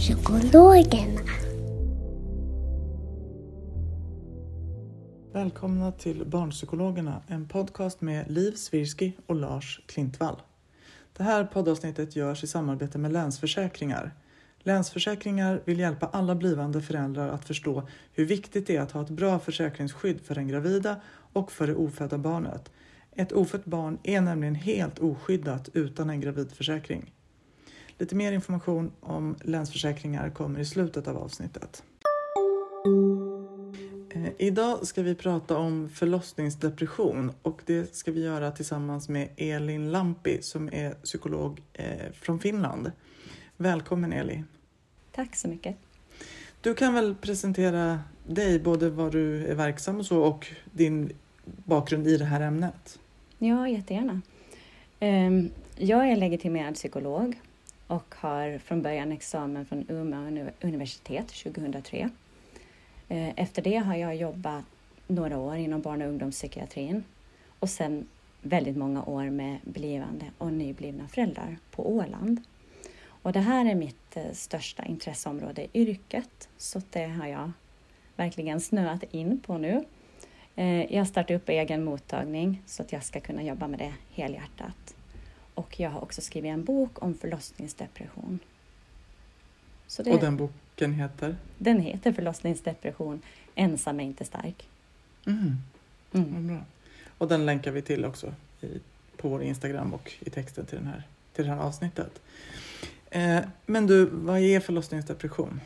Psykologerna. Välkomna till Barnpsykologerna, en podcast med Liv Svirski och Lars Klintvall. Det här poddavsnittet görs i samarbete med Länsförsäkringar. Länsförsäkringar vill hjälpa alla blivande föräldrar att förstå hur viktigt det är att ha ett bra försäkringsskydd för den gravida och för det ofödda barnet. Ett ofött barn är nämligen helt oskyddat utan en gravidförsäkring. Lite mer information om Länsförsäkringar kommer i slutet av avsnittet. Eh, Idag ska vi prata om förlossningsdepression och det ska vi göra tillsammans med Elin Lampi som är psykolog eh, från Finland. Välkommen Eli! Tack så mycket. Du kan väl presentera dig, både var du är verksam och så och din bakgrund i det här ämnet? Ja, jättegärna. Ehm, Jag är legitimerad psykolog och har från början examen från Umeå universitet 2003. Eh, efter det har jag jobbat några år inom barn och ungdomspsykiatrin och sen väldigt många år med blivande och nyblivna föräldrar på Åland. Och det här är mitt eh, största intresseområde i yrket, så det har jag verkligen snöat in på nu. Eh, jag startade upp egen mottagning så att jag ska kunna jobba med det helhjärtat. Och jag har också skrivit en bok om förlossningsdepression. Det, Och den boken heter? den heter Förlossningsdepression, ensam är inte stark. Mm. Mm. Bra. Och den länkar vi till också i, på vår Instagram och i texten till, den här, till det här avsnittet. Eh, men du, vad är förlossningsdepression?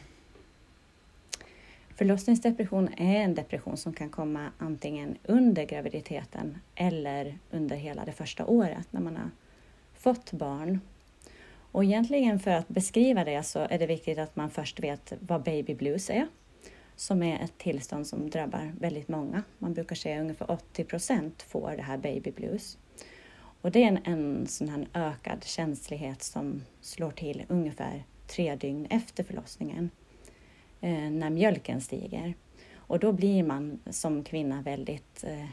Förlossningsdepression är en depression som kan komma antingen under graviditeten eller under hela det första året när man har fått barn. Och egentligen för att beskriva det så är det viktigt att man först vet vad baby blues är, som är ett tillstånd som drabbar väldigt många. Man brukar säga att ungefär 80 procent får det här baby blues. Och det är en, en sån här ökad känslighet som slår till ungefär tre dygn efter förlossningen eh, när mjölken stiger. Och då blir man som kvinna väldigt... Eh,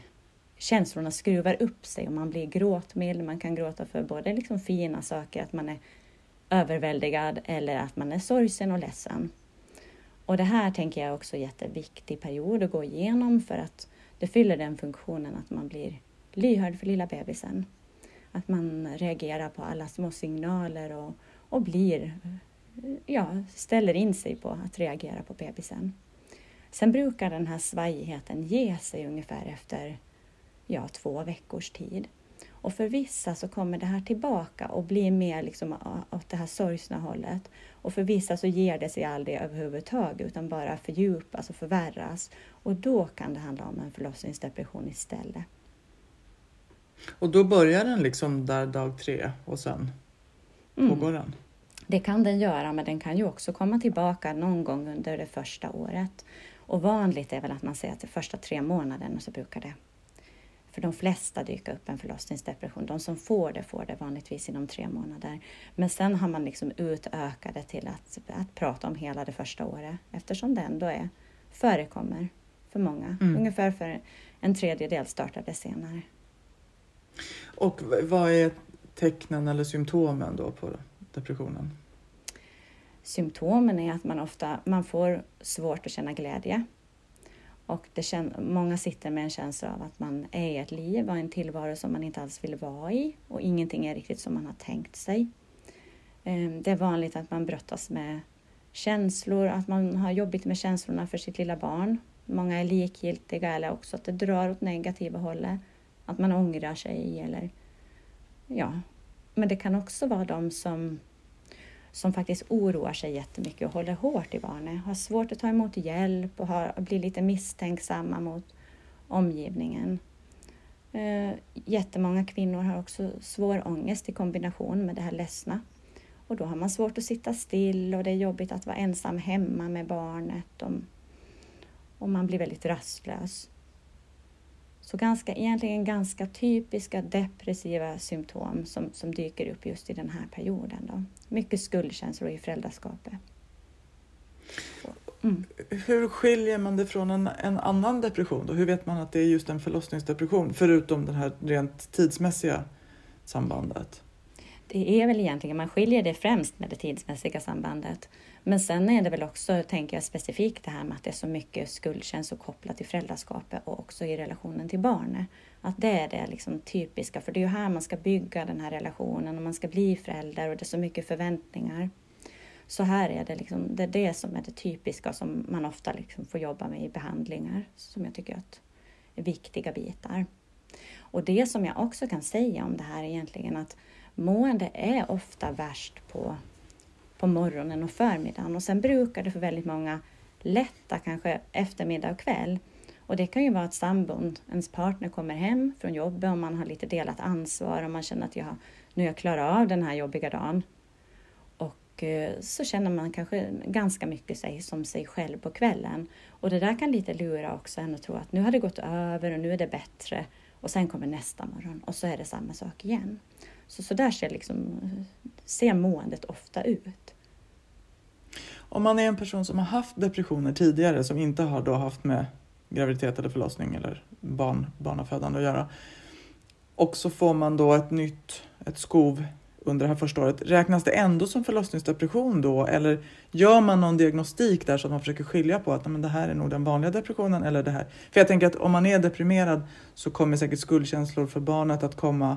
känslorna skruvar upp sig och man blir gråtmild. Man kan gråta för både liksom fina saker, att man är överväldigad eller att man är sorgsen och ledsen. Och det här tänker jag också är en jätteviktig period att gå igenom för att det fyller den funktionen att man blir lyhörd för lilla bebisen. Att man reagerar på alla små signaler och, och blir ja, ställer in sig på att reagera på bebisen. Sen brukar den här svajigheten ge sig ungefär efter ja, två veckors tid. Och för vissa så kommer det här tillbaka och blir mer liksom åt det här sorgsna hållet. Och för vissa så ger det sig aldrig överhuvudtaget utan bara fördjupas och förvärras. Och då kan det handla om en förlossningsdepression istället. Och då börjar den liksom där dag tre och sen Mm. pågår den? Det kan den göra, men den kan ju också komma tillbaka någon gång under det första året. Och vanligt är väl att man säger att de första tre månaderna så brukar det för de flesta dyka upp en förlossningsdepression. De som får det får det vanligtvis inom tre månader. Men sen har man liksom utökat det till att, att prata om hela det första året eftersom det ändå är, förekommer för många. Mm. Ungefär för en tredjedel startade senare. Och vad är tecknen eller symptomen då på depressionen? Symptomen är att man ofta man får svårt att känna glädje. Och det kän, många sitter med en känsla av att man är i ett liv och en tillvaro som man inte alls vill vara i och ingenting är riktigt som man har tänkt sig. Ehm, det är vanligt att man brottas med känslor, att man har jobbigt med känslorna för sitt lilla barn. Många är likgiltiga eller också att det drar åt negativa hållet. Att man ångrar sig eller ja. Men det kan också vara de som, som faktiskt oroar sig jättemycket och håller hårt i barnet. Har svårt att ta emot hjälp och har, blir lite misstänksamma mot omgivningen. Eh, jättemånga kvinnor har också svår ångest i kombination med det här ledsna. Och då har man svårt att sitta still och det är jobbigt att vara ensam hemma med barnet och, och man blir väldigt rastlös. Så ganska, egentligen ganska typiska depressiva symptom som, som dyker upp just i den här perioden. Då. Mycket skuldkänslor i föräldraskapet. Mm. Hur skiljer man det från en, en annan depression? Då? Hur vet man att det är just en förlossningsdepression förutom det här rent tidsmässiga sambandet? Det är väl egentligen, man skiljer det främst med det tidsmässiga sambandet. Men sen är det väl också, tänker jag specifikt det här med att det är så mycket skuldkänslor kopplat till föräldraskapet och också i relationen till barnet. Att det är det liksom typiska, för det är ju här man ska bygga den här relationen och man ska bli förälder och det är så mycket förväntningar. Så här är det, liksom, det är det som är det typiska som man ofta liksom får jobba med i behandlingar, som jag tycker att är viktiga bitar. Och det som jag också kan säga om det här är egentligen att mående är ofta värst på, på morgonen och förmiddagen och sen brukar det för väldigt många lätta kanske eftermiddag och kväll. Och det kan ju vara att sambon, ens partner kommer hem från jobbet och man har lite delat ansvar och man känner att jag, nu har jag klarat av den här jobbiga dagen. Och eh, så känner man kanske ganska mycket sig som sig själv på kvällen. Och det där kan lite lura också en att tro att nu har det gått över och nu är det bättre. Och sen kommer nästa morgon och så är det samma sak igen. Så, så där ser, liksom, ser måendet ofta ut. Om man är en person som har haft depressioner tidigare som inte har då haft med graviditet eller förlossning eller barn, barnafödande att göra och så får man då ett nytt ett skov under det här första året. Räknas det ändå som förlossningsdepression då eller gör man någon diagnostik där så att man försöker skilja på att men det här är nog den vanliga depressionen eller det här? För jag tänker att om man är deprimerad så kommer säkert skuldkänslor för barnet att komma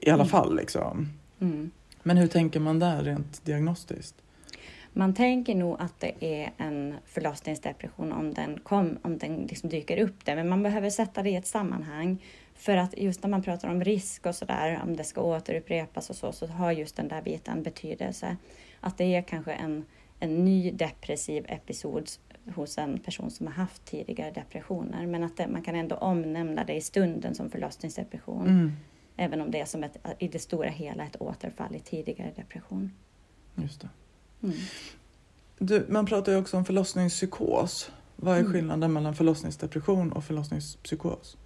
i alla mm. fall. Liksom. Mm. Men hur tänker man där rent diagnostiskt? Man tänker nog att det är en förlossningsdepression om den, kom, om den liksom dyker upp där, men man behöver sätta det i ett sammanhang. För att just när man pratar om risk och sådär, om det ska återupprepas och så, så har just den där biten betydelse. Att det är kanske en, en ny depressiv episod hos en person som har haft tidigare depressioner, men att det, man kan ändå omnämna det i stunden som förlossningsdepression. Mm. Även om det är som ett, i det stora hela ett återfall i tidigare depression. Just det. Mm. Du, man pratar ju också om förlossningspsykos. Vad är mm. skillnaden mellan förlossningsdepression och förlossningspsykos?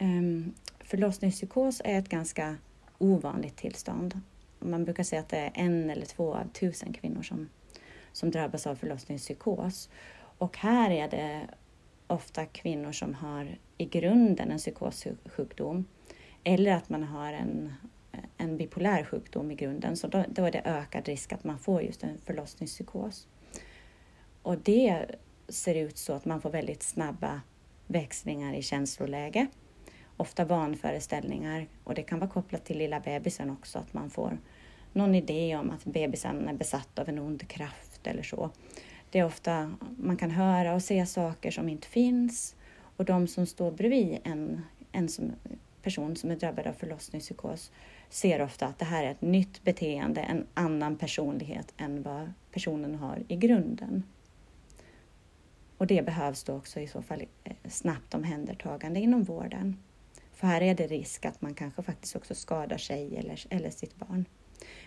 Um, förlossningspsykos är ett ganska ovanligt tillstånd. Man brukar säga att det är en eller två av tusen kvinnor som, som drabbas av förlossningspsykos. Och här är det ofta kvinnor som har i grunden en psykossjukdom eller att man har en, en bipolär sjukdom i grunden, så då, då är det ökad risk att man får just en förlossningspsykos. Och det ser ut så att man får väldigt snabba växlingar i känsloläge, ofta vanföreställningar och det kan vara kopplat till lilla bebisen också, att man får någon idé om att bebisen är besatt av en ond kraft eller så. Det är ofta, man kan höra och se saker som inte finns och de som står bredvid en, en som person som är drabbad av förlossningspsykos ser ofta att det här är ett nytt beteende, en annan personlighet än vad personen har i grunden. Och det behövs då också i så fall eh, snabbt omhändertagande inom vården. För här är det risk att man kanske faktiskt också skadar sig eller, eller sitt barn.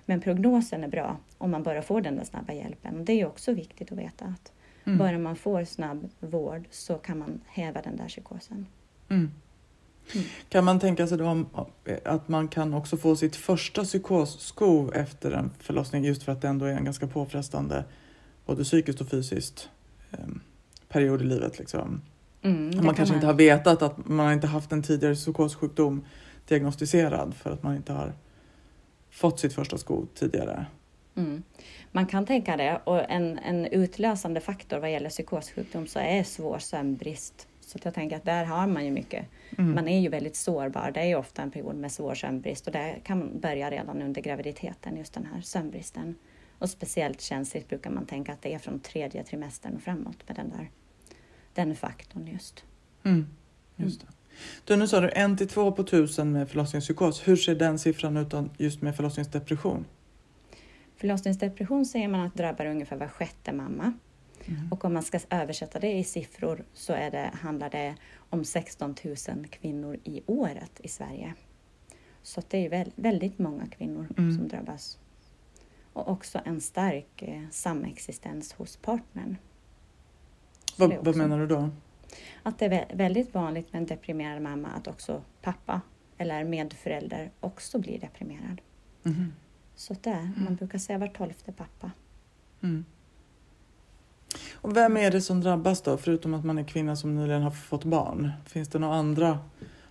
Men prognosen är bra om man bara får den där snabba hjälpen. Det är också viktigt att veta att mm. bara man får snabb vård så kan man häva den där psykosen. Mm. Kan man tänka sig då att man kan också få sitt första psykosskov efter en förlossning just för att det ändå är en ganska påfrestande både psykiskt och fysiskt eh, period i livet. Liksom. Mm, man kanske man. inte har vetat att man inte haft en tidigare psykossjukdom diagnostiserad för att man inte har fått sitt första skov tidigare. Mm. Man kan tänka det och en, en utlösande faktor vad gäller psykossjukdom så är svår sömnbrist så jag tänker att där har man ju mycket. Mm. Man är ju väldigt sårbar. Det är ofta en period med svår sömnbrist och det kan börja redan under graviditeten, just den här sömnbristen. Och speciellt känsligt brukar man tänka att det är från tredje trimestern och framåt med den där den faktorn just. Mm. Just det. Du, nu sa du en till två på tusen med förlossningspsykos. Hur ser den siffran ut just med förlossningsdepression? Förlossningsdepression säger man att drabbar ungefär var sjätte mamma. Mm. Och om man ska översätta det i siffror så är det, handlar det om 16 000 kvinnor i året i Sverige. Så det är väldigt många kvinnor mm. som drabbas. Och också en stark eh, samexistens hos partnern. Vad, vad menar du då? Att det är väldigt vanligt med en deprimerad mamma att också pappa eller medförälder också blir deprimerad. Mm. Så det är, man brukar säga var tolfte pappa. Mm. Och vem är det som drabbas då, förutom att man är kvinna som nyligen har fått barn? Finns det några andra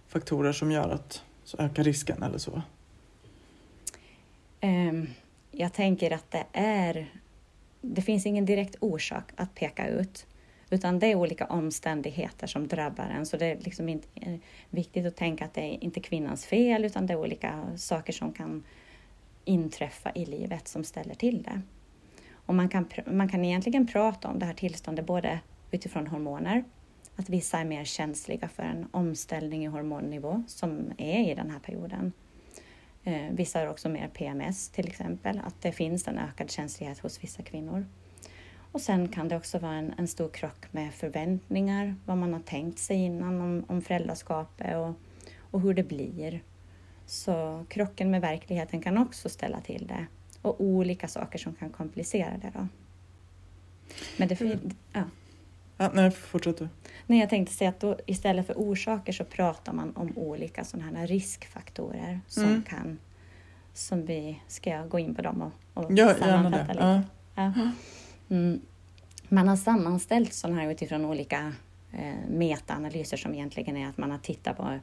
faktorer som gör att så ökar risken eller så? Um, jag tänker att det är... Det finns ingen direkt orsak att peka ut, utan det är olika omständigheter som drabbar en. Så det är liksom inte eh, viktigt att tänka att det är inte kvinnans fel, utan det är olika saker som kan inträffa i livet som ställer till det. Och man kan, man kan egentligen prata om det här tillståndet både utifrån hormoner, att vissa är mer känsliga för en omställning i hormonnivå som är i den här perioden. Eh, vissa har också mer PMS till exempel, att det finns en ökad känslighet hos vissa kvinnor. Och sen kan det också vara en, en stor krock med förväntningar, vad man har tänkt sig innan om, om föräldraskapet och, och hur det blir. Så krocken med verkligheten kan också ställa till det och olika saker som kan komplicera det. Då. Men det, mm. ja. Ja, nej, fortsätt du. Nej, jag tänkte säga att då, istället för orsaker så pratar man om olika sådana här riskfaktorer som mm. kan, som vi, ska gå in på dem och, och ja, sammanfatta lite? Ja. ja. Mm. Man har sammanställt sådana här utifrån olika eh, metaanalyser som egentligen är att man har tittat på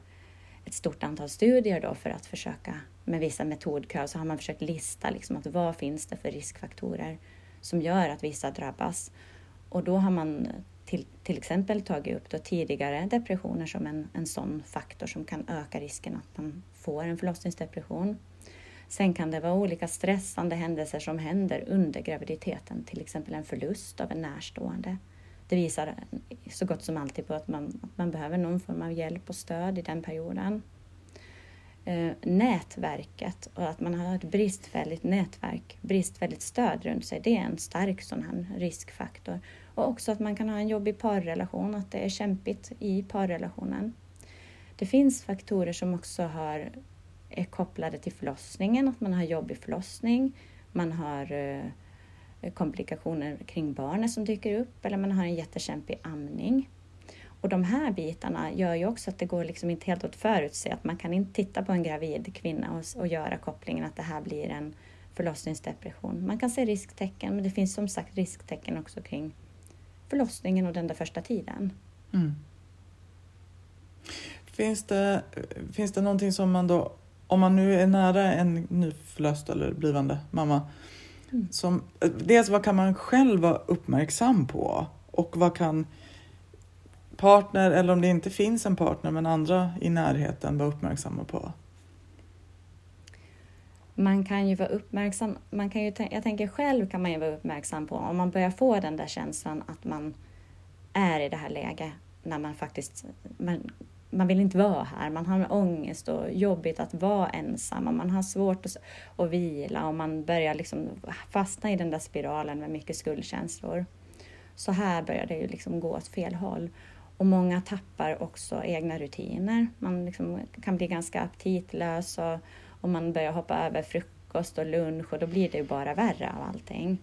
ett stort antal studier då för att försöka med vissa metodkrav så har man försökt lista liksom att vad finns det för riskfaktorer som gör att vissa drabbas. Och då har man till, till exempel tagit upp då tidigare depressioner som en, en sån faktor som kan öka risken att man får en förlossningsdepression. Sen kan det vara olika stressande händelser som händer under graviditeten, till exempel en förlust av en närstående. Det visar så gott som alltid på att man, att man behöver någon form av hjälp och stöd i den perioden. Eh, nätverket och att man har ett bristfälligt nätverk, bristfälligt stöd runt sig, det är en stark sån här riskfaktor. Och också att man kan ha en jobbig parrelation, att det är kämpigt i parrelationen. Det finns faktorer som också har, är kopplade till förlossningen, att man har jobbig förlossning, man har eh, komplikationer kring barnet som dyker upp eller man har en jättekämpig amning. Och de här bitarna gör ju också att det går liksom inte helt att förutse att man kan inte titta på en gravid kvinna och, och göra kopplingen att det här blir en förlossningsdepression. Man kan se risktecken, men det finns som sagt risktecken också kring förlossningen och den där första tiden. Mm. Finns, det, finns det någonting som man då, om man nu är nära en nyförlöst eller blivande mamma som, dels vad kan man själv vara uppmärksam på och vad kan partner eller om det inte finns en partner men andra i närheten vara uppmärksamma på? Man kan ju vara uppmärksam, man kan ju, jag tänker själv kan man ju vara uppmärksam på om man börjar få den där känslan att man är i det här läget när man faktiskt, man, man vill inte vara här, man har ångest och jobbigt att vara ensam och man har svårt att, att vila och man börjar liksom fastna i den där spiralen med mycket skuldkänslor. Så här börjar det ju liksom gå åt fel håll. Och många tappar också egna rutiner. Man liksom kan bli ganska aptitlös och, och man börjar hoppa över frukost och lunch och då blir det ju bara värre av allting.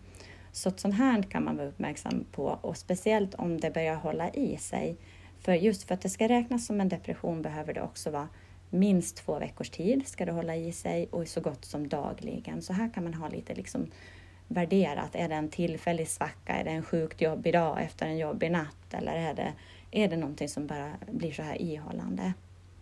Så sånt här kan man vara uppmärksam på och speciellt om det börjar hålla i sig. För just för att det ska räknas som en depression behöver det också vara minst två veckors tid ska det hålla i sig och så gott som dagligen. Så här kan man ha lite liksom värderat. Är det en tillfällig svacka? Är det en sjukt jobbig dag efter en jobbig natt? Eller är det är det någonting som bara blir så här ihållande.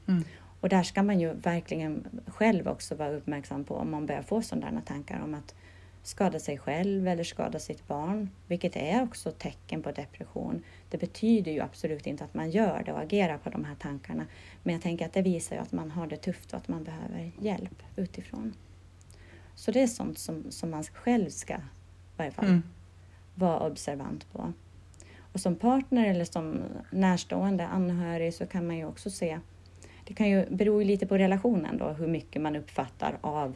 Mm. Och där ska man ju verkligen själv också vara uppmärksam på om man börjar få sådana tankar om att skada sig själv eller skada sitt barn, vilket är också tecken på depression. Det betyder ju absolut inte att man gör det och agerar på de här tankarna, men jag tänker att det visar ju att man har det tufft och att man behöver hjälp utifrån. Så det är sånt som, som man själv ska varje fall Mm. vara observant på. Och som partner eller som närstående anhörig så kan man ju också se, det kan ju bero lite på relationen då, hur mycket man uppfattar av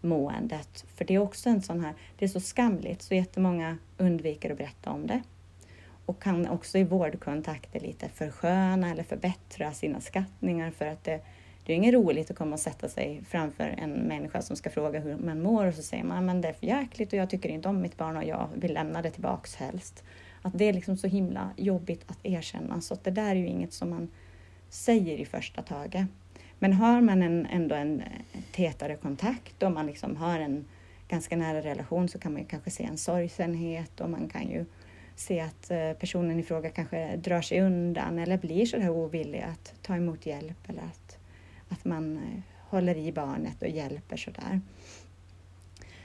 måendet. För det är också en sån här, det är så skamligt så jättemånga undviker att berätta om det. Och kan också i vårdkontakter lite försköna eller förbättra sina skattningar för att det, det är inget roligt att komma och sätta sig framför en människa som ska fråga hur man mår och så säger man ah, men det är för jäkligt och jag tycker inte om mitt barn och jag vill lämna det tillbaks helst. Att det är liksom så himla jobbigt att erkänna så att det där är ju inget som man säger i första taget. Men har man en, ändå en eh, tätare kontakt och man liksom har en ganska nära relation så kan man ju kanske se en sorgsenhet och man kan ju se att eh, personen i fråga kanske drar sig undan eller blir så här ovillig att ta emot hjälp eller att, att man eh, håller i barnet och hjälper sådär.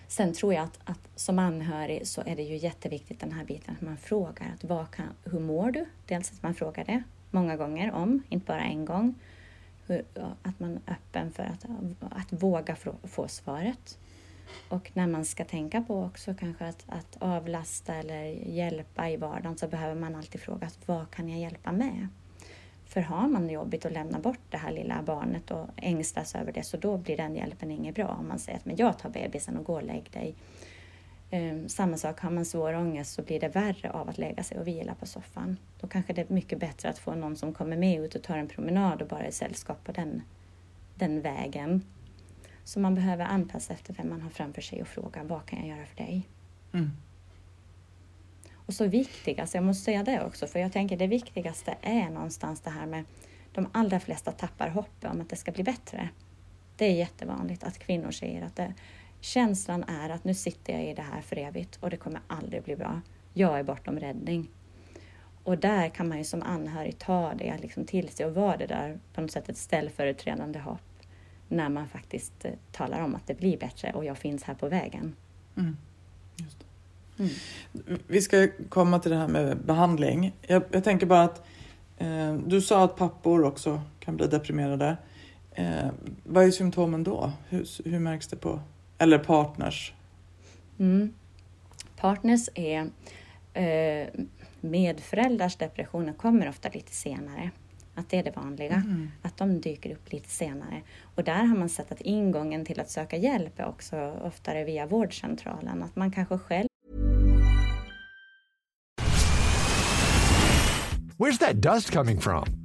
Sen tror jag att, att som anhörig så är det ju jätteviktigt den här biten att man frågar att vad kan, hur mår du? Dels att man frågar det många gånger om, inte bara en gång. Att man är öppen för att, att våga få, få svaret. Och när man ska tänka på också kanske att, att avlasta eller hjälpa i vardagen så behöver man alltid fråga vad kan jag hjälpa med? För har man jobbigt att lämna bort det här lilla barnet och ängslas över det så då blir den hjälpen inget bra. Om man säger att men jag tar bebisen och går och lägg dig. Um, samma sak, har man svår ångest så blir det värre av att lägga sig och vila på soffan. Då kanske det är mycket bättre att få någon som kommer med ut och tar en promenad och bara är sällskap på den, den vägen. Så man behöver anpassa efter vem man har framför sig och fråga vad kan jag göra för dig? Mm. Och så viktigast, jag måste säga det också, för jag tänker det viktigaste är någonstans det här med de allra flesta tappar hoppet om att det ska bli bättre. Det är jättevanligt att kvinnor säger att det, känslan är att nu sitter jag i det här för evigt och det kommer aldrig bli bra. Jag är bortom räddning. Och där kan man ju som anhörig ta det liksom till sig och vara det där på något sätt ett ställföreträdande hopp när man faktiskt eh, talar om att det blir bättre och jag finns här på vägen. Mm. Mm. Vi ska komma till det här med behandling. Jag, jag tänker bara att eh, du sa att pappor också kan bli deprimerade. Eh, vad är symptomen då? Hur, hur märks det på, eller partners? Mm. Partners är eh, medföräldrars depressioner kommer ofta lite senare. Att det är det vanliga, Mm. att de dyker upp lite senare. Och där har man sett att ingången till att söka hjälp är också oftare via vårdcentralen. Att man kanske själv Where's that dust coming from?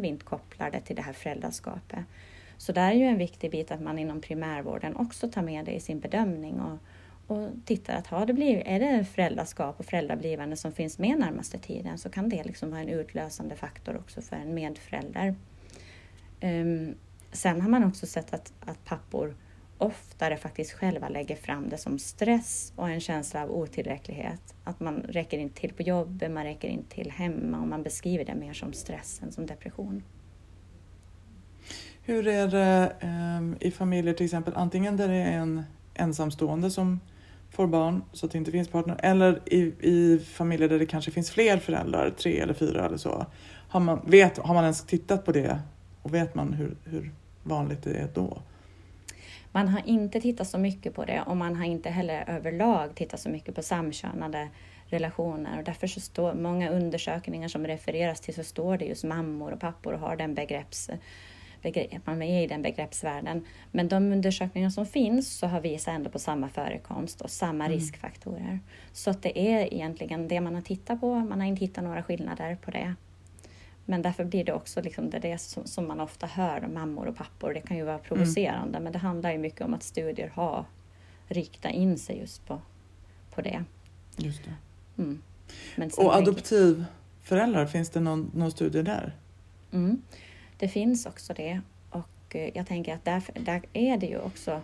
Vi inte kopplar det till det här föräldraskapet. Så där är ju en viktig bit att man inom primärvården också tar med det i sin bedömning och, och tittar att har det blivit, är det föräldraskap och föräldrablivande som finns med närmaste tiden så kan det liksom vara en utlösande faktor också för en medförälder. Um, sen har man också sett att, att pappor oftare faktiskt själva lägger fram det som stress och en känsla av otillräcklighet. Att man räcker inte till på jobbet, man räcker inte till hemma och man beskriver det mer som stress än som depression. Hur är det ehm, i familjer till exempel, antingen där det är en ensamstående som får barn så att det inte finns partner eller i, i familjer där det kanske finns fler föräldrar, tre eller fyra eller så. Har man, vet, har man ens tittat på det och vet man hur, hur vanligt det är då? Man har inte tittat så mycket på det och man har inte heller överlag tittat så mycket på samkönade relationer och därför så står många undersökningar som refereras till så står det just mammor och pappor och har den begrepps begrepp, man är i den begreppsvärlden. Men de undersökningar som finns så har visat ändå på samma förekomst och samma mm. riskfaktorer. Så det är egentligen det man har tittat på, man har inte hittat några skillnader på det. Men därför blir det också liksom det, det som, som man ofta hör, mammor och pappor. Det kan ju vara mm. provocerande, mm. men det handlar ju mycket om att studier har riktat in sig just på, på det. Just det. Mm. och adoptivföräldrar, finns det någon, någon studie där? Mm. Det finns också det och eh, jag tänker att där, där är det ju också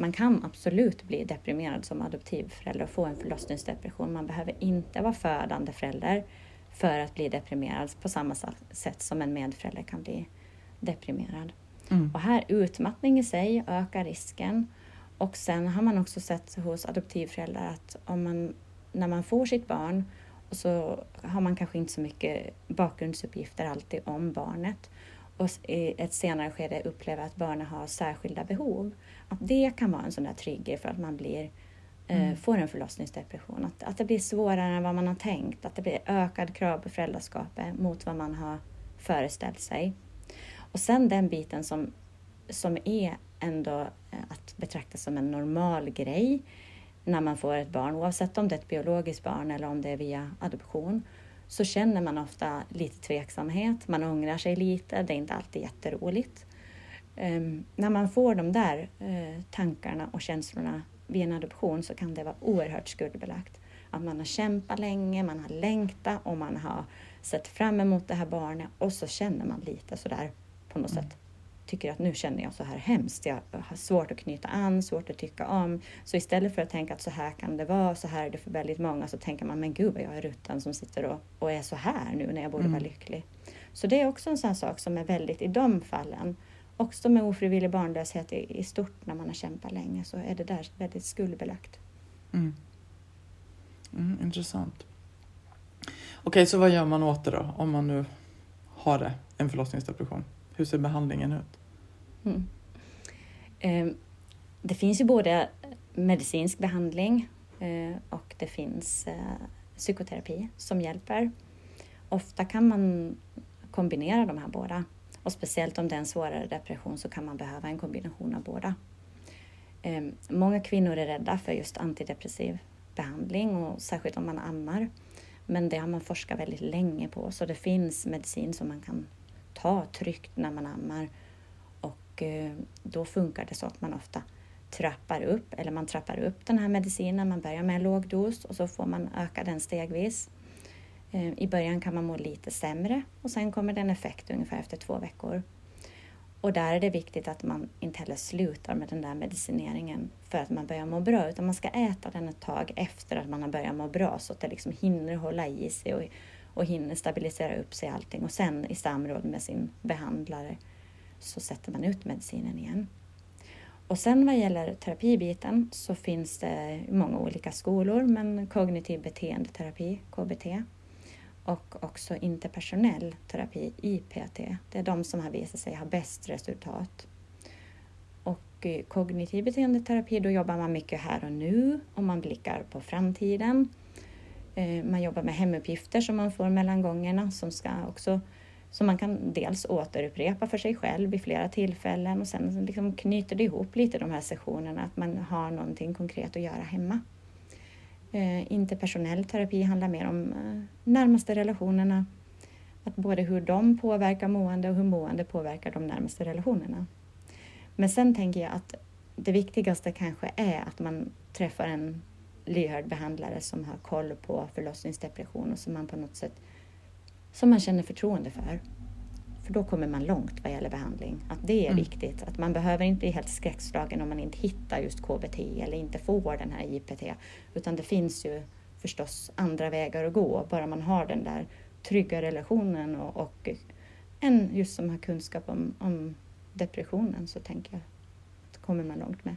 man kan absolut bli deprimerad som adoptivförälder och få en förlossningsdepression. Man behöver inte vara födande förälder för att bli deprimerad på samma sätt som en medförälder kan bli deprimerad. Mm. Och här utmattning i sig ökar risken. Och sen har man också sett hos adoptivföräldrar att om man, när man får sitt barn och så har man kanske inte så mycket bakgrundsuppgifter alltid om barnet och i ett senare skede upplever att barnen har särskilda behov. Att det kan vara en sån där trigger för att man blir, mm. får en förlossningsdepression. Att, att det blir svårare än vad man har tänkt, att det blir ökad krav på föräldraskapet mot vad man har föreställt sig. Och sen den biten som, som är ändå eh, att betrakta som en normal grej när man får ett barn, oavsett om det är ett biologiskt barn eller om det är via adoption, så känner man ofta lite tveksamhet, man ångrar sig lite, det är inte alltid jätteroligt. Um, när man får de där uh, tankarna och känslorna vid en adoption så kan det vara oerhört skuldbelagt. Att man har kämpat länge, man har längtat och man har sett fram emot det här barnet och så känner man lite sådär på något mm. sätt tycker att nu känner jag så här hemskt. Jag har svårt att knyta an, svårt att tycka om. Så istället för att tänka att så här kan det vara, så här är det för väldigt många, så tänker man men gud vad jag är rutten som sitter och, och är så här nu när jag borde mm. vara lycklig. Så det är också en sån sak som är väldigt i de fallen. Också med ofrivillig barnlöshet i, i stort när man har kämpat länge så är det där väldigt skuldbelagt. Mm. Mm, intressant. Okej, så vad gör man åt det då om man nu har det, en förlossningsdepression? Hur ser behandlingen ut? Mm. Eh, det finns ju både medicinsk behandling eh, och det finns eh, psykoterapi som hjälper. Ofta kan man kombinera de här båda och speciellt om det är en svårare depression så kan man behöva en kombination av båda. Ehm, många kvinnor är rädda för just antidepressiv behandling och särskilt om man ammar. Men det har man forskat väldigt länge på så det finns medicin som man kan ta tryggt när man ammar Eh, då funkar det så att man ofta trappar upp, eller man trappar upp den här medicinen. Man börjar med en låg dos och så får man öka den stegvis. Eh, I början kan man må lite sämre och sen kommer det en effekt ungefär efter två veckor. Och där är det viktigt att man inte heller slutar med den där medicineringen för att man börjar må bra, utan man ska äta den ett tag efter att man har börjat må bra så att det liksom hinner hålla i sig och, och hinner stabilisera upp sig allting och sen i samråd med sin behandlare så sätter man ut medicinen igen. Och sen vad gäller terapibiten så finns det många olika skolor, men kognitiv beteendeterapi, KBT, och också interpersonell terapi, IPT. Det är de som har visat sig ha bäst resultat. Och eh, kognitiv beteendeterapi, då jobbar man mycket här och nu och man blickar på framtiden. Eh, man jobbar med hemuppgifter som man får mellan gångerna som ska också som man kan dels återupprepa för sig själv vid flera tillfällen och sen liksom knyter det ihop lite de här sessionerna, att man har någonting konkret att göra hemma. Eh, interpersonell terapi handlar mer om eh, närmaste relationerna, att både hur de påverkar mående och hur mående påverkar de närmaste relationerna. Men sen tänker jag att det viktigaste kanske är att man träffar en lyhörd behandlare som har koll på förlossningsdepression och som man på något sätt som man känner förtroende för. För då kommer man långt vad gäller behandling. Att det är mm. viktigt. Att man behöver inte bli helt skräckslagen om man inte hittar just KBT eller inte får den här IPT. Utan det finns ju förstås andra vägar att gå. Bara man har den där trygga relationen och, och en just som har kunskap om, om depressionen så tänker jag att kommer man långt med.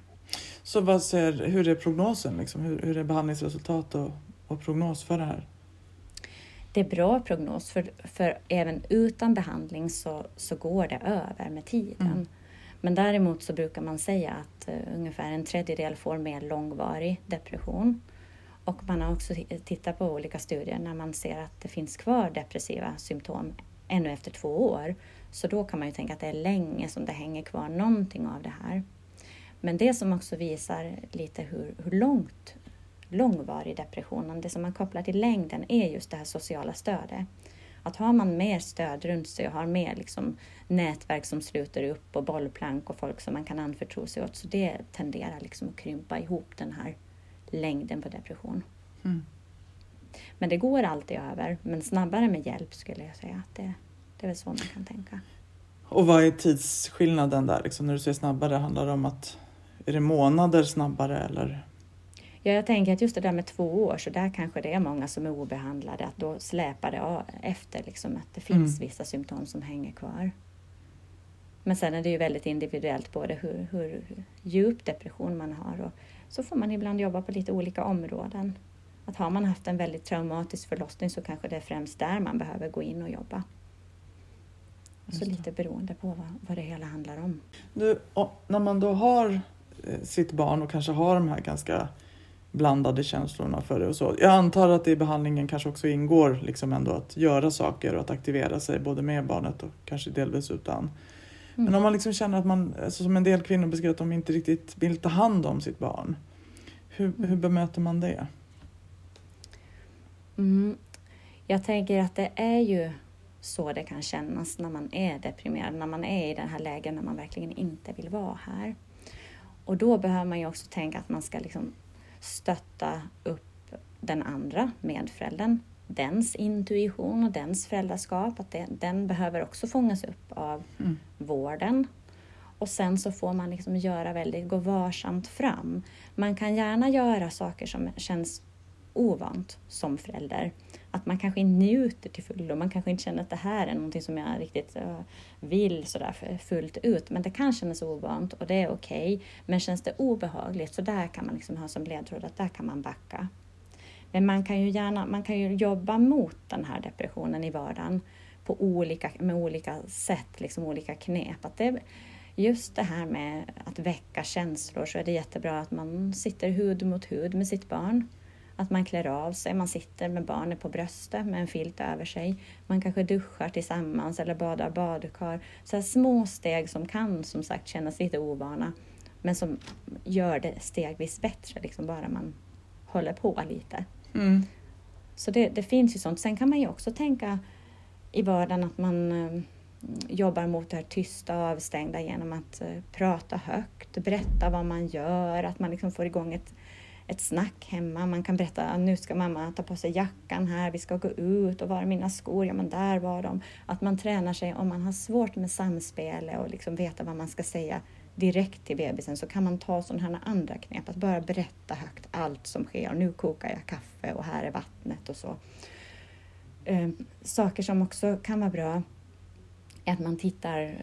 Så vad ser, hur är prognosen? Liksom? Hur, hur är behandlingsresultat och, och prognos för det här? Det är bra prognos, för, för även utan behandling så, så går det över med tiden. Mm. Men däremot så brukar man säga att uh, ungefär en tredjedel får mer långvarig depression. Och man har också tittat på olika studier när man ser att det finns kvar depressiva symptom ännu efter två år. Så då kan man ju tänka att det är länge som det hänger kvar någonting av det här. Men det som också visar lite hur, hur långt långvarig depression, det som man kopplar till längden är just det här sociala stödet. Att har man mer stöd runt sig och har mer liksom nätverk som sluter upp och bollplank och folk som man kan anförtro sig åt, så det tenderar liksom att krympa ihop den här längden på depression. Mm. Men det går alltid över, men snabbare med hjälp skulle jag säga. att det, det är väl så man kan tänka. Och vad är tidsskillnaden där? Liksom när du säger snabbare, handlar det om att är det månader snabbare eller? Ja, jag tänker att just det där med två år, så där kanske det är många som är obehandlade, att då släpar det efter liksom, att det finns mm. vissa symptom som hänger kvar. Men sen är det ju väldigt individuellt både hur, hur djup depression man har och så får man ibland jobba på lite olika områden. Att har man haft en väldigt traumatisk förlossning så kanske det är främst där man behöver gå in och jobba. Så lite beroende på vad, vad det hela handlar om. Du, när man då har eh, sitt barn och kanske har de här ganska blandade känslorna för det och så. Jag antar att det i behandlingen kanske också ingår liksom ändå att göra saker och att aktivera sig både med barnet och kanske delvis utan. Mm. Men om man liksom känner att man, alltså som en del kvinnor beskriver att de inte riktigt vill ta hand om sitt barn. Hur, mm. hur bemöter man det? Mm. Jag tänker att det är ju så det kan kännas när man är deprimerad, när man är i den här lägen när man verkligen inte vill vara här. Och då behöver man ju också tänka att man ska liksom stötta upp den andra medföräldern, dens intuition och dens föräldraskap, att det, den behöver också fångas upp av mm. vården. Och sen så får man liksom göra väldigt, gå varsamt fram. Man kan gärna göra saker som känns ovant som förälder. Att man kanske njuter till fullo, man kanske inte känner att det här är någonting som jag riktigt eh, vill sådär fullt ut, men det kan kännas ovant och det är okej. Okay. Men känns det obehagligt, så där kan man liksom ha som ledtråd att där kan man backa. Men man kan ju gärna, man kan ju jobba mot den här depressionen i vardagen på olika, med olika sätt, liksom olika knep. Att det, just det här med att väcka känslor så är det jättebra att man sitter hud mot hud med sitt barn att man klär av sig, man sitter med barnet på bröstet med en filt över sig. Man kanske duschar tillsammans eller badar badkar. Så små steg som kan som sagt kännas lite ovana men som gör det stegvis bättre, liksom bara man håller på lite. Mm. Så det, det, finns ju sånt. Sen kan man ju också tänka i vardagen att man eh, jobbar mot det här tysta och avstängda genom att eh, prata högt, berätta vad man gör, att man liksom får igång ett ett snack hemma. Man kan berätta att nu ska mamma ta på sig jackan här, vi ska gå ut och var är mina skor? Ja, men där var de. Att man tränar sig om man har svårt med samspel och liksom veta vad man ska säga direkt till bebisen så kan man ta sådana här andra knep, att bara berätta högt allt som sker. Nu kokar jag kaffe och här är vattnet och så. Eh, saker som också kan vara bra är att man tittar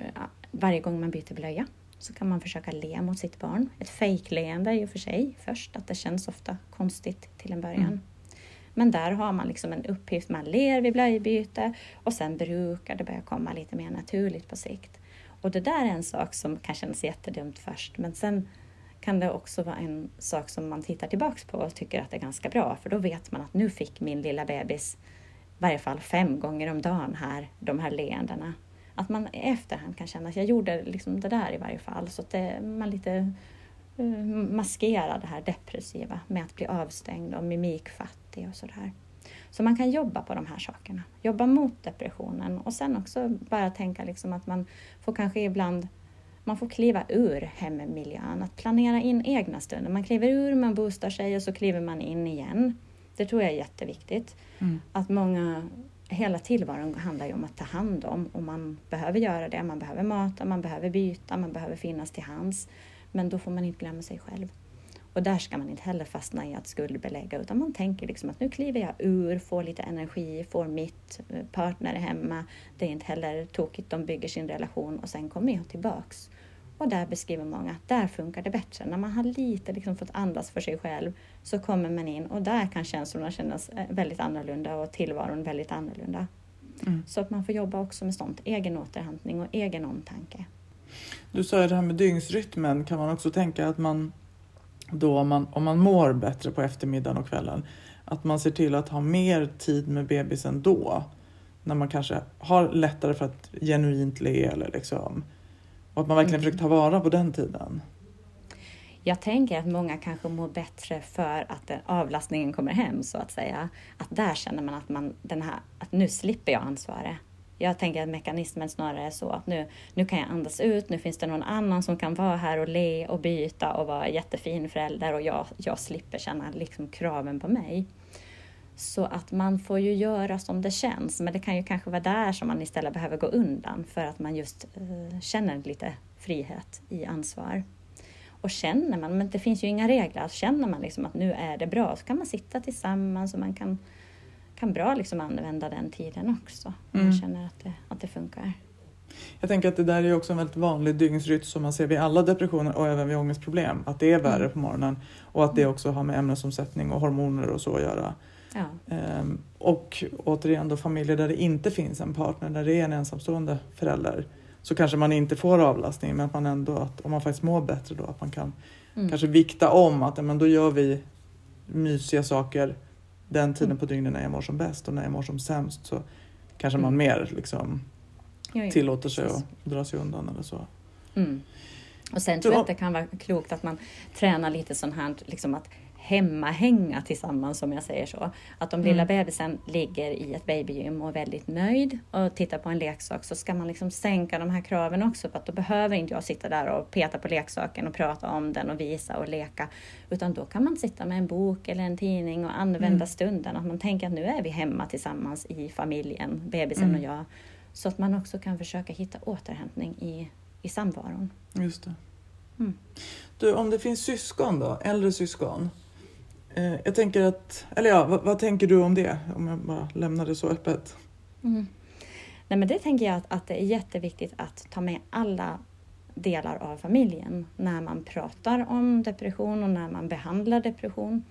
varje gång man byter blöja så kan man försöka le mot sitt barn. Ett fejkleende i och för sig först, att det känns ofta konstigt till en början. Mm. Men där har man liksom en uppgift, man ler vid blöjbyte och sen brukar det börja komma lite mer naturligt på sikt. Och det där är en sak som kan kännas jättedumt först, men sen kan det också vara en sak som man tittar tillbaks på och tycker att det är ganska bra, för då vet man att nu fick min lilla bebis i varje fall fem gånger om dagen här, de här leendena att man i efterhand kan känna att jag gjorde liksom det där i varje fall. Så att det, man lite uh, maskerar det här depressiva med att bli avstängd och mimikfattig och sådär. Så man kan jobba på de här sakerna. Jobba mot depressionen och sen också bara tänka liksom att man får kanske ibland man får kliva ur hemmiljön, att planera in egna stunder. Man kliver ur, man boostar sig och så kliver man in igen. Det tror jag är jätteviktigt. Mm. Att många hela tillvaron handlar ju om att ta hand om och man behöver göra det. Man behöver mata, man behöver byta, man behöver finnas till hands. Men då får man inte glömma sig själv. Och där ska man inte heller fastna i att skuldbelägga utan man tänker liksom att nu kliver jag ur, får lite energi, får mitt, eh, partner hemma. Det är inte heller tokigt, de bygger sin relation och sen kommer jag tillbaks. Och där beskriver många att där funkar det bättre. När man har lite liksom fått andas för sig själv så kommer man in och där kan känslorna kännas eh, väldigt annorlunda och tillvaron väldigt annorlunda. Mm. Så att man får jobba också med sånt, egen återhämtning och egen omtanke. Du sa ju det här med dygnsrytmen, kan man också tänka att man då om man, om man mår bättre på eftermiddagen och kvällen, att man ser till att ha mer tid med bebisen då? När man kanske har lättare för att genuint le eller liksom. Och att man verkligen mm. försöker ta vara på den tiden. Jag tänker att många kanske mår bättre för att avlastningen kommer hem så att säga. Att där känner man att, man, den här, att nu slipper jag ansvaret. Jag tänker att mekanismen snarare är så att nu, nu kan jag andas ut, nu finns det någon annan som kan vara här och le och byta och vara jättefin förälder och jag, jag slipper känna liksom kraven på mig. Så att man får ju göra som det känns, men det kan ju kanske vara där som man istället behöver gå undan för att man just uh, känner lite frihet i ansvar. Och känner man, men det finns ju inga regler, känner man liksom att nu är det bra så kan man sitta tillsammans och man kan kan bra liksom använda den tiden också. Om mm. man känner att det, att det funkar. Jag tänker att det där är också en väldigt vanlig dygnsrytm som man ser vid alla depressioner och även vid ångestproblem. Att det är värre mm. på morgonen och att det också har med ämnesomsättning och hormoner och så att göra. Ja. Ehm, och återigen då familjer där det inte finns en partner, där det är en ensamstående förälder så kanske man inte får avlastning men att man ändå, att om man faktiskt mår bättre då, att man kan mm. kanske vikta om att men då gör vi mysiga saker den tiden på dygnet när jag mår som bäst och när jag mår som sämst så kanske man mm. mer liksom tillåter sig att dra sig undan eller så. Mm. Och sen tror jag att det kan vara klokt att man tränar lite sån här, liksom att hemmahänga tillsammans som jag säger så. Att om mm. lilla bebisen ligger i ett babygym och är väldigt nöjd och tittar på en leksak så ska man liksom sänka de här kraven också. För att då behöver inte jag sitta där och peta på leksaken och prata om den och visa och leka. Utan då kan man sitta med en bok eller en tidning och använda mm. stunden. Att man tänker att nu är vi hemma tillsammans i familjen, bebisen mm. och jag. Så att man också kan försöka hitta återhämtning i, i samvaron. Just det. Mm. Du, om det finns syskon då, äldre syskon jag tänker att, eller ja, vad, vad, tänker du om det? Om jag bara lämnar det så öppet. Mm. Nej, men det tänker jag att, att det är jätteviktigt att ta med alla delar av familjen när man pratar om depression och när man behandlar depression.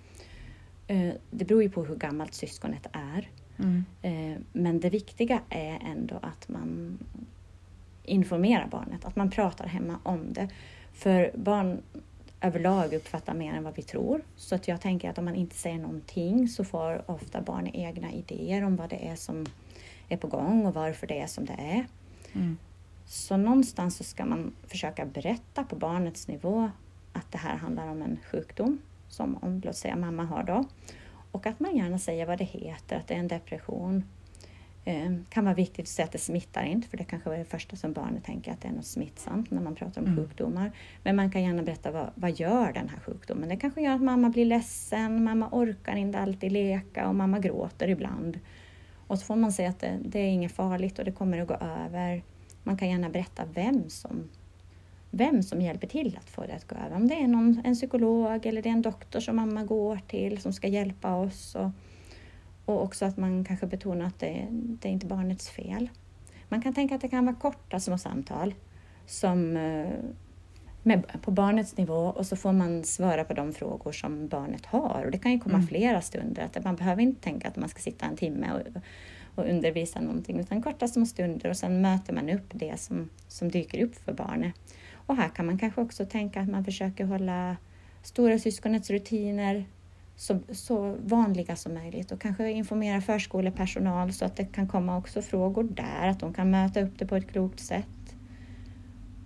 Eh, det beror ju på hur gammalt syskonet är. Mm. Eh, men det viktiga är ändå att man informerar barnet, att man pratar hemma om det. För barn överlag uppfattar mer än vad vi tror. Så att jag tänker att om man inte säger någonting så får ofta barn egna idéer om vad det är som är på gång och varför det är som det är. Mm. Så någonstans så ska man försöka berätta på barnets nivå att det här handlar om en sjukdom som om, låt säga mamma har då. Och att man gärna säger vad det heter, att det är en depression kan vara viktigt att säga att det smittar inte, för det kanske är det första som barnet tänker att det är något smittsamt när man pratar om mm. sjukdomar. Men man kan gärna berätta vad, vad gör den här sjukdomen? Det kanske gör att mamma blir ledsen, mamma orkar inte alltid leka och mamma gråter ibland. Och så får man säga att det, det är inget farligt och det kommer att gå över. Man kan gärna berätta vem som vem som hjälper till att få det att gå över. Om det är någon, en psykolog eller det är en doktor som mamma går till som ska hjälpa oss. Och, och också att man kanske betonar att det, det är inte barnets fel. Man kan tänka att det kan vara korta små samtal som, eh, med, på barnets nivå och så får man svara på de frågor som barnet har. Och det kan ju komma mm. flera stunder. Att man behöver inte tänka att man ska sitta en timme och, och undervisa någonting utan korta små stunder och sen möter man upp det som, som dyker upp för barnet. Och här kan man kanske också tänka att man försöker hålla stora syskonets rutiner så, så vanliga som möjligt och kanske informera förskolepersonal så att det kan komma också frågor där, att de kan möta upp det på ett klokt sätt.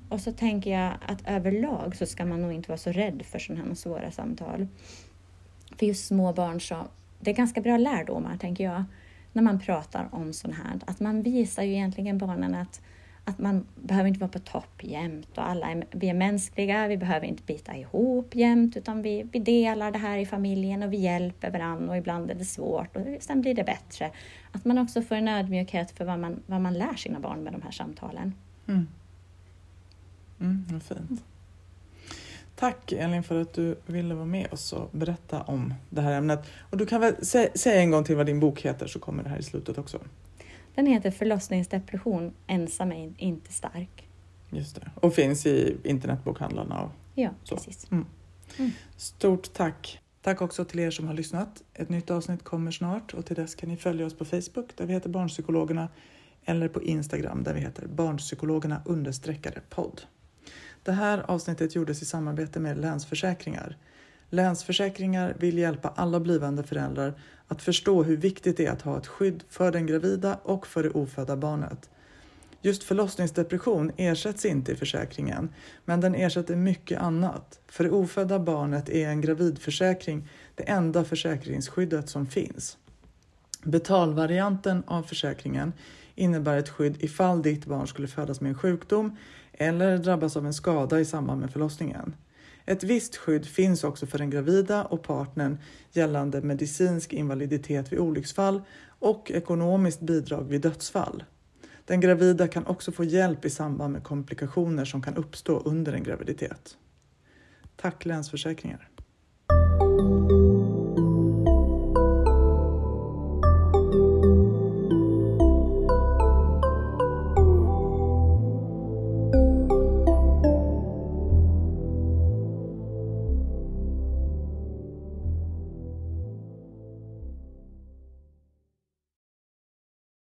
Och så tänker jag att överlag så ska man nog inte vara så rädd för sådana här svåra samtal. För just små barn så, det är ganska bra lärdomar tänker jag, när man pratar om sånt här. Att man visar ju egentligen barnen att att man behöver inte vara på topp jämt och alla är, vi är mänskliga, vi behöver inte bita ihop jämt utan vi, vi delar det här i familjen och vi hjälper varandra och ibland är det svårt och sen blir det bättre. Att man också får en ödmjukhet för vad man, vad man lär sina barn med de här samtalen. Mm. Mm, vad fint. Tack Elin för att du ville vara med oss och berätta om det här ämnet. Och du kan väl säga en gång till vad din bok heter så kommer det här i slutet också. Den heter Förlossningsdepression, ensam är inte stark. Just det. Och finns i internetbokhandlarna. Ja, så. precis. Mm. Mm. Stort tack! Tack också till er som har lyssnat. Ett nytt avsnitt kommer snart och till dess kan ni följa oss på Facebook där vi heter Barnpsykologerna eller på Instagram där vi heter Barnpsykologerna understreckare podd. Det här avsnittet gjordes i samarbete med Länsförsäkringar. Länsförsäkringar vill hjälpa alla blivande föräldrar att förstå hur viktigt det är att ha ett skydd för den gravida och för det ofödda barnet. Just förlossningsdepression ersätts inte i försäkringen, men den ersätter mycket annat. För det ofödda barnet är en gravidförsäkring det enda försäkringsskyddet som finns. Betalvarianten av försäkringen innebär ett skydd ifall ditt barn skulle födas med en sjukdom eller drabbas av en skada i samband med förlossningen. Ett visst skydd finns också för den gravida och partnern gällande medicinsk invaliditet vid olycksfall och ekonomiskt bidrag vid dödsfall. Den gravida kan också få hjälp i samband med komplikationer som kan uppstå under en graviditet. Tack Länsförsäkringar!